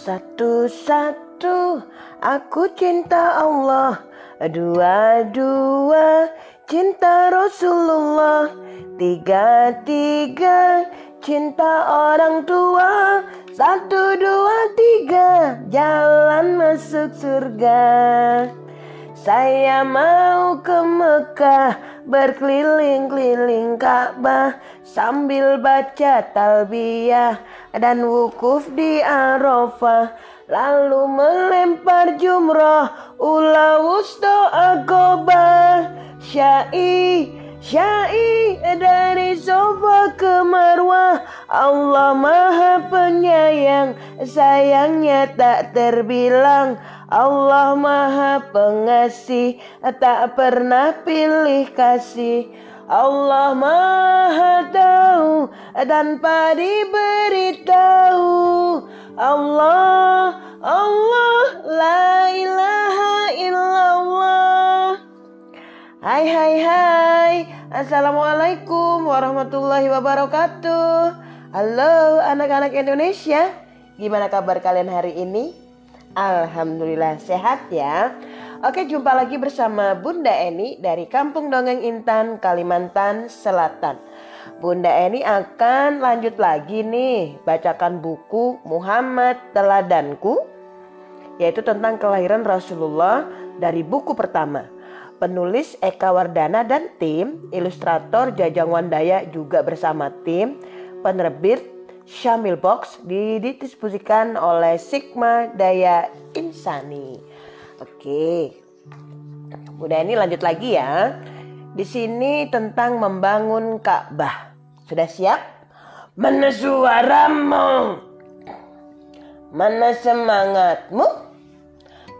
Satu-satu aku cinta Allah. Dua-dua cinta Rasulullah. Tiga-tiga cinta orang tua. Satu, dua, tiga jalan masuk surga. Saya mau ke Mekah berkeliling-keliling Ka'bah sambil baca talbiyah dan wukuf di Arafah lalu melempar jumrah ula wusto akobah syai syai dari sofa ke marwah Allah maha penyayang sayangnya tak terbilang Allah maha pengasih tak pernah pilih kasih. Allah maha tahu tanpa diberitahu. Allah Allah la ilaha illallah. Hai hai hai. Assalamualaikum warahmatullahi wabarakatuh. Halo anak-anak Indonesia. Gimana kabar kalian hari ini? Alhamdulillah sehat ya. Oke jumpa lagi bersama Bunda Eni dari Kampung Dongeng Intan, Kalimantan Selatan. Bunda Eni akan lanjut lagi nih bacakan buku Muhammad Teladanku yaitu tentang kelahiran Rasulullah dari buku pertama. Penulis Eka Wardana dan tim, ilustrator Jajang Wandaya juga bersama tim, penerbit Syamil Box didistribusikan oleh Sigma Daya Insani. Oke. Udah ini lanjut lagi ya. Di sini tentang membangun Ka'bah. Sudah siap? Mana suaramu? Mana semangatmu?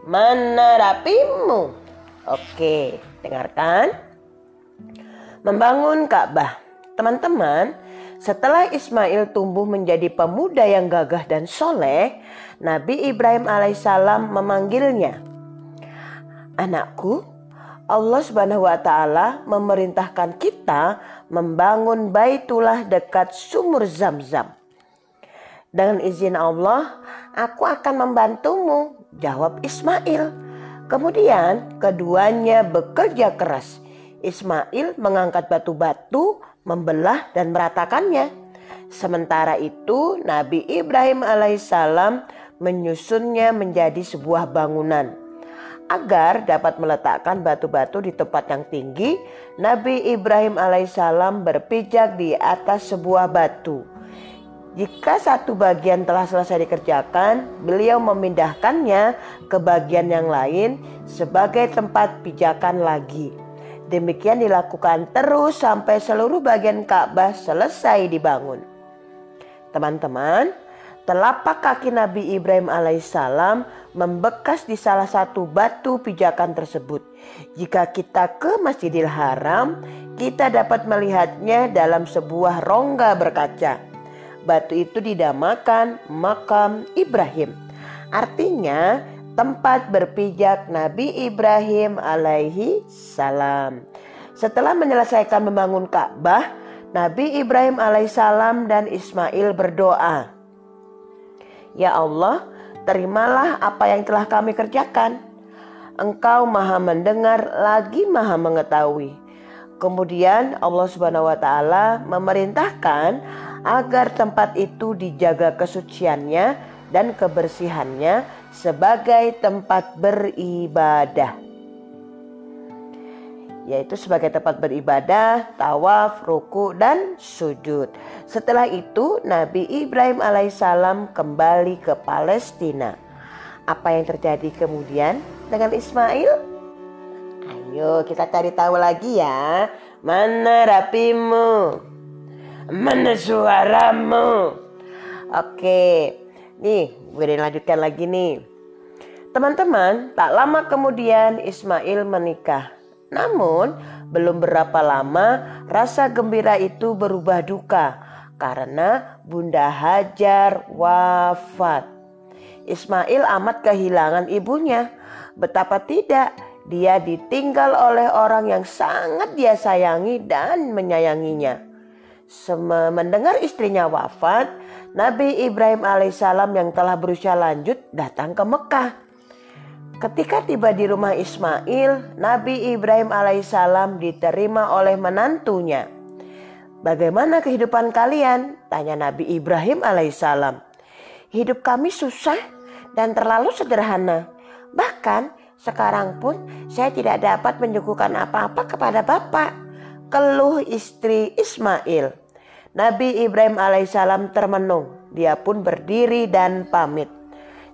Mana rapimu? Oke, dengarkan. Membangun Ka'bah. Teman-teman, setelah Ismail tumbuh menjadi pemuda yang gagah dan soleh, Nabi Ibrahim alaihissalam memanggilnya. Anakku, Allah subhanahu wa ta'ala memerintahkan kita membangun baitullah dekat sumur zam-zam. Dengan izin Allah, aku akan membantumu, jawab Ismail. Kemudian keduanya bekerja keras. Ismail mengangkat batu-batu membelah dan meratakannya. Sementara itu Nabi Ibrahim alaihissalam menyusunnya menjadi sebuah bangunan. Agar dapat meletakkan batu-batu di tempat yang tinggi, Nabi Ibrahim alaihissalam berpijak di atas sebuah batu. Jika satu bagian telah selesai dikerjakan, beliau memindahkannya ke bagian yang lain sebagai tempat pijakan lagi. Demikian dilakukan terus sampai seluruh bagian Ka'bah selesai dibangun. Teman-teman, telapak kaki Nabi Ibrahim alaihissalam membekas di salah satu batu pijakan tersebut. Jika kita ke Masjidil Haram, kita dapat melihatnya dalam sebuah rongga berkaca. Batu itu dinamakan makam Ibrahim. Artinya, tempat berpijak Nabi Ibrahim alaihi salam. Setelah menyelesaikan membangun Ka'bah, Nabi Ibrahim alaihissalam dan Ismail berdoa. Ya Allah, terimalah apa yang telah kami kerjakan. Engkau maha mendengar lagi maha mengetahui. Kemudian Allah Subhanahu wa taala memerintahkan agar tempat itu dijaga kesuciannya dan kebersihannya sebagai tempat beribadah yaitu sebagai tempat beribadah, tawaf, ruku, dan sujud. Setelah itu Nabi Ibrahim alaihissalam kembali ke Palestina. Apa yang terjadi kemudian dengan Ismail? Ayo kita cari tahu lagi ya. Mana rapimu? Mana suaramu? Oke, nih gue lanjutkan lagi nih. Teman-teman, tak lama kemudian Ismail menikah. Namun, belum berapa lama rasa gembira itu berubah duka karena Bunda Hajar wafat. Ismail amat kehilangan ibunya. Betapa tidak, dia ditinggal oleh orang yang sangat dia sayangi dan menyayanginya. mendengar istrinya wafat, Nabi Ibrahim alaihissalam yang telah berusia lanjut datang ke Mekah. Ketika tiba di rumah Ismail, Nabi Ibrahim alaihissalam diterima oleh menantunya. Bagaimana kehidupan kalian? Tanya Nabi Ibrahim alaihissalam. Hidup kami susah dan terlalu sederhana. Bahkan sekarang pun saya tidak dapat menyuguhkan apa-apa kepada Bapak. Keluh istri Ismail. Nabi Ibrahim alaihissalam termenung. Dia pun berdiri dan pamit.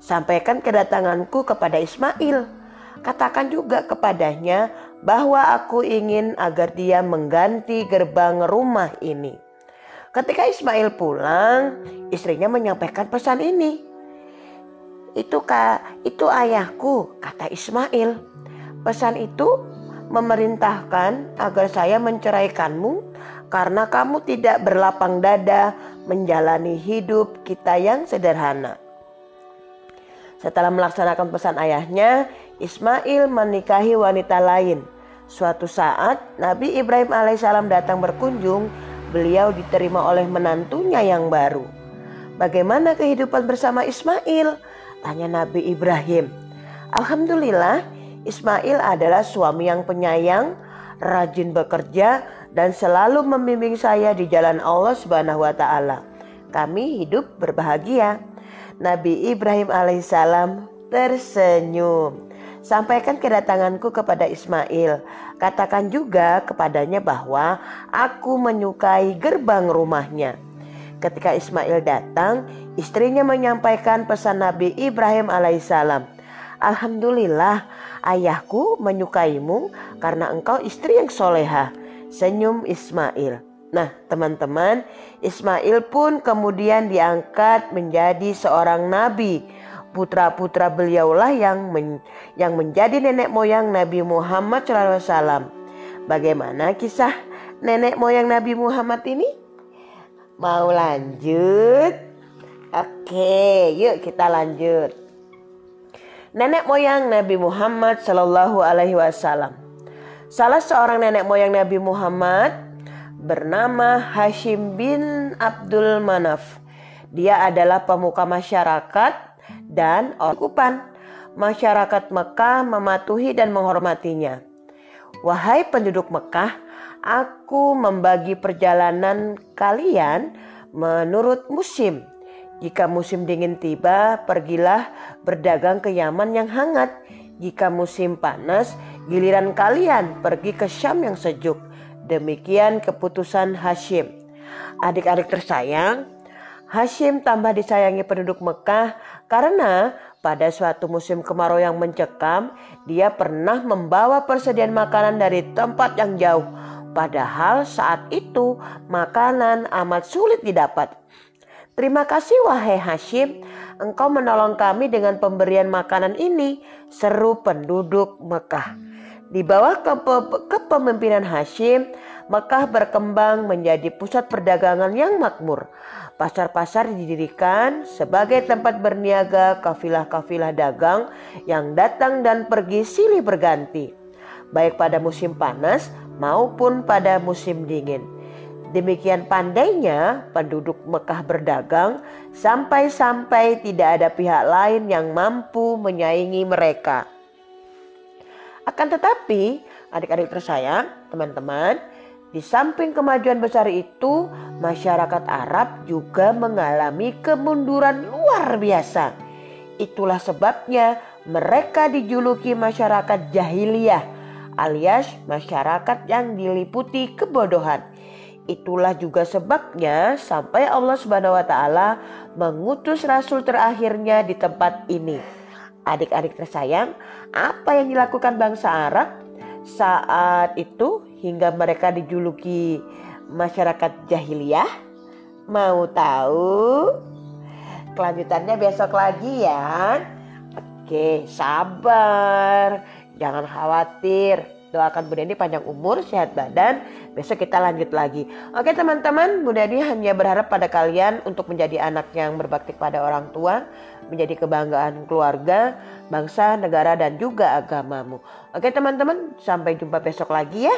Sampaikan kedatanganku kepada Ismail. Katakan juga kepadanya bahwa aku ingin agar dia mengganti gerbang rumah ini. Ketika Ismail pulang, istrinya menyampaikan pesan ini. Itu kak, itu ayahku, kata Ismail. Pesan itu memerintahkan agar saya menceraikanmu karena kamu tidak berlapang dada menjalani hidup kita yang sederhana. Setelah melaksanakan pesan ayahnya, Ismail menikahi wanita lain. Suatu saat Nabi Ibrahim alaihissalam datang berkunjung, beliau diterima oleh menantunya yang baru. Bagaimana kehidupan bersama Ismail? Tanya Nabi Ibrahim. Alhamdulillah, Ismail adalah suami yang penyayang, rajin bekerja, dan selalu membimbing saya di jalan Allah Subhanahu wa taala. Kami hidup berbahagia. Nabi Ibrahim alaihissalam tersenyum. Sampaikan kedatanganku kepada Ismail. Katakan juga kepadanya bahwa aku menyukai gerbang rumahnya. Ketika Ismail datang, istrinya menyampaikan pesan Nabi Ibrahim alaihissalam. Alhamdulillah, ayahku menyukaimu karena engkau istri yang soleha senyum Ismail. Nah, teman-teman, Ismail pun kemudian diangkat menjadi seorang nabi. Putra-putra beliaulah yang men, yang menjadi nenek moyang Nabi Muhammad SAW. Bagaimana kisah nenek moyang Nabi Muhammad ini? Mau lanjut? Oke, yuk kita lanjut. Nenek moyang Nabi Muhammad Shallallahu Alaihi Wasallam. Salah seorang nenek moyang Nabi Muhammad bernama Hashim bin Abdul Manaf. Dia adalah pemuka masyarakat dan okupan. Masyarakat Mekah mematuhi dan menghormatinya. Wahai penduduk Mekah, aku membagi perjalanan kalian menurut musim. Jika musim dingin tiba, pergilah berdagang ke Yaman yang hangat. Jika musim panas, Giliran kalian pergi ke Syam yang sejuk. Demikian keputusan Hashim. Adik-adik tersayang, Hashim tambah disayangi penduduk Mekah karena pada suatu musim kemarau yang mencekam, dia pernah membawa persediaan makanan dari tempat yang jauh. Padahal saat itu makanan amat sulit didapat. Terima kasih wahai Hashim, engkau menolong kami dengan pemberian makanan ini, seru penduduk Mekah. Di bawah kepemimpinan Hashim, Mekah berkembang menjadi pusat perdagangan yang makmur. Pasar-pasar didirikan sebagai tempat berniaga kafilah-kafilah dagang yang datang dan pergi silih berganti, baik pada musim panas maupun pada musim dingin. Demikian pandainya penduduk Mekah berdagang sampai-sampai tidak ada pihak lain yang mampu menyaingi mereka. Akan tetapi, adik-adik tersayang, teman-teman, di samping kemajuan besar itu, masyarakat Arab juga mengalami kemunduran luar biasa. Itulah sebabnya mereka dijuluki masyarakat jahiliyah alias masyarakat yang diliputi kebodohan. Itulah juga sebabnya sampai Allah Subhanahu wa taala mengutus rasul terakhirnya di tempat ini Adik-adik tersayang, apa yang dilakukan bangsa Arab saat itu hingga mereka dijuluki masyarakat jahiliyah? Mau tahu? Kelanjutannya besok lagi ya. Oke, sabar. Jangan khawatir. Doakan Bunda Deni panjang umur, sehat badan. Besok kita lanjut lagi. Oke teman-teman, Bunda Deni hanya berharap pada kalian untuk menjadi anak yang berbakti pada orang tua menjadi kebanggaan keluarga, bangsa, negara, dan juga agamamu. Oke teman-teman, sampai jumpa besok lagi ya.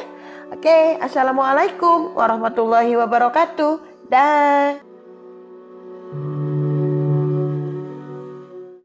Oke, assalamualaikum warahmatullahi wabarakatuh. Dah.